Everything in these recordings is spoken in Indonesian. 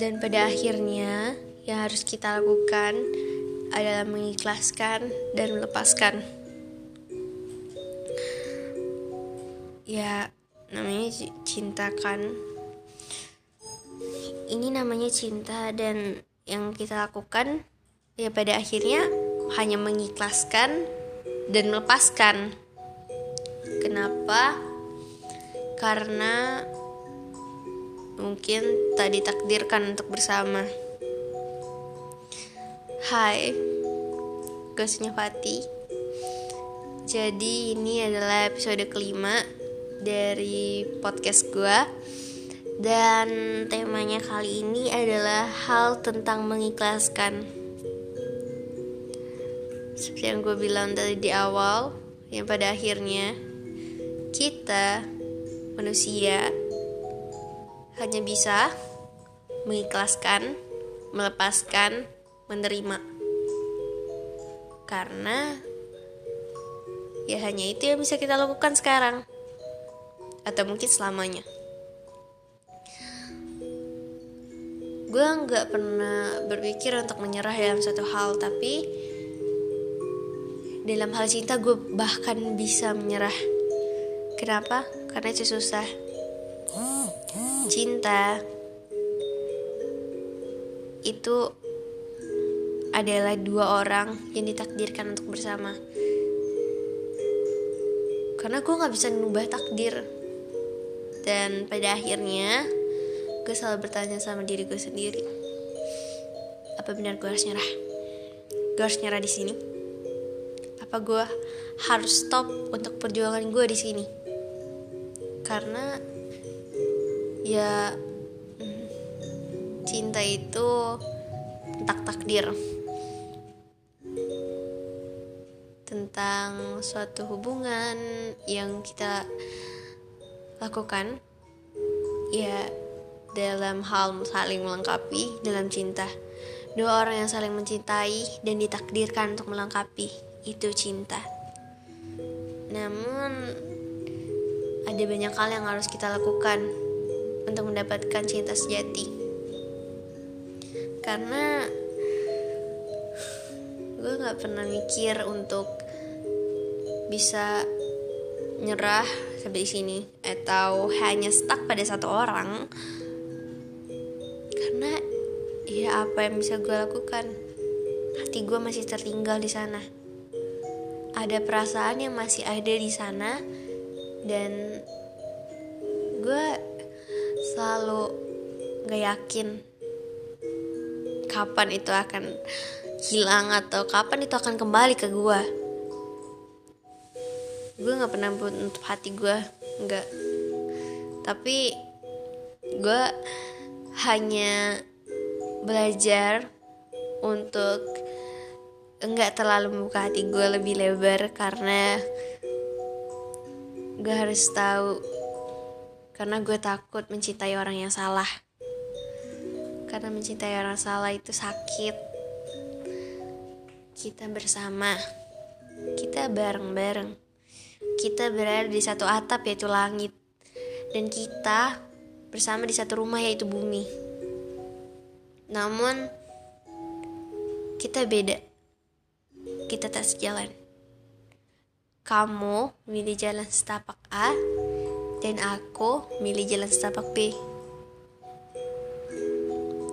Dan pada akhirnya yang harus kita lakukan adalah mengikhlaskan dan melepaskan. Ya, namanya cinta kan. Ini namanya cinta dan yang kita lakukan ya pada akhirnya hanya mengikhlaskan dan melepaskan. Kenapa? Karena mungkin tak ditakdirkan untuk bersama. Hai, gue Fati. Jadi ini adalah episode kelima dari podcast gue Dan temanya kali ini adalah hal tentang mengikhlaskan Seperti yang gue bilang tadi di awal Yang pada akhirnya kita manusia hanya bisa mengikhlaskan, melepaskan, menerima. Karena ya hanya itu yang bisa kita lakukan sekarang. Atau mungkin selamanya. Gue nggak pernah berpikir untuk menyerah dalam satu hal tapi dalam hal cinta gue bahkan bisa menyerah. Kenapa? Karena itu susah cinta. Itu adalah dua orang yang ditakdirkan untuk bersama. Karena gue gak bisa mengubah takdir. Dan pada akhirnya gue selalu bertanya sama diri gue sendiri. Apa benar gue harus nyerah? Gue harus nyerah di sini? Apa gue harus stop untuk perjuangan gue di sini? Karena ya cinta itu tak takdir tentang suatu hubungan yang kita lakukan ya dalam hal saling melengkapi dalam cinta. Dua orang yang saling mencintai dan ditakdirkan untuk melengkapi itu cinta. Namun ada banyak hal yang harus kita lakukan untuk mendapatkan cinta sejati. Karena gue nggak pernah mikir untuk bisa nyerah sampai sini atau hanya stuck pada satu orang. Karena ya apa yang bisa gue lakukan? Hati gue masih tertinggal di sana. Ada perasaan yang masih ada di sana dan gue selalu gak yakin kapan itu akan hilang atau kapan itu akan kembali ke gue gue nggak pernah menutup hati gue nggak. Tapi gue hanya belajar untuk enggak terlalu membuka hati gue lebih lebar karena gue harus tahu karena gue takut mencintai orang yang salah karena mencintai orang salah itu sakit kita bersama kita bareng-bareng kita berada di satu atap yaitu langit dan kita bersama di satu rumah yaitu bumi. Namun kita beda. Kita tak sejalan. Kamu milih jalan setapak A dan aku milih jalan setapak B.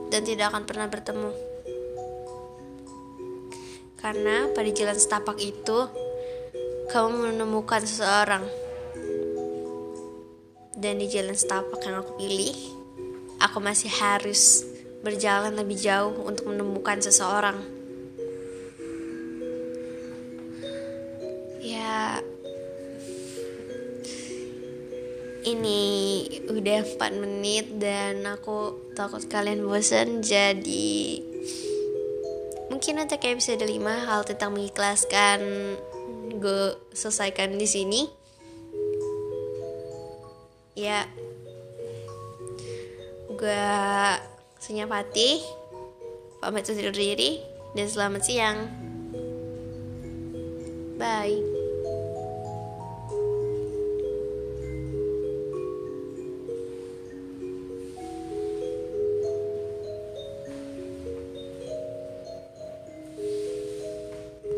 Dan tidak akan pernah bertemu. Karena pada jalan setapak itu kamu menemukan seseorang dan di jalan setapak yang aku pilih aku masih harus berjalan lebih jauh untuk menemukan seseorang ya ini udah 4 menit dan aku takut kalian bosan jadi mungkin nanti kayak episode 5 hal tentang mengikhlaskan gue selesaikan di sini. Ya. Gue Sunyapati pamit undur diri dan selamat siang. Bye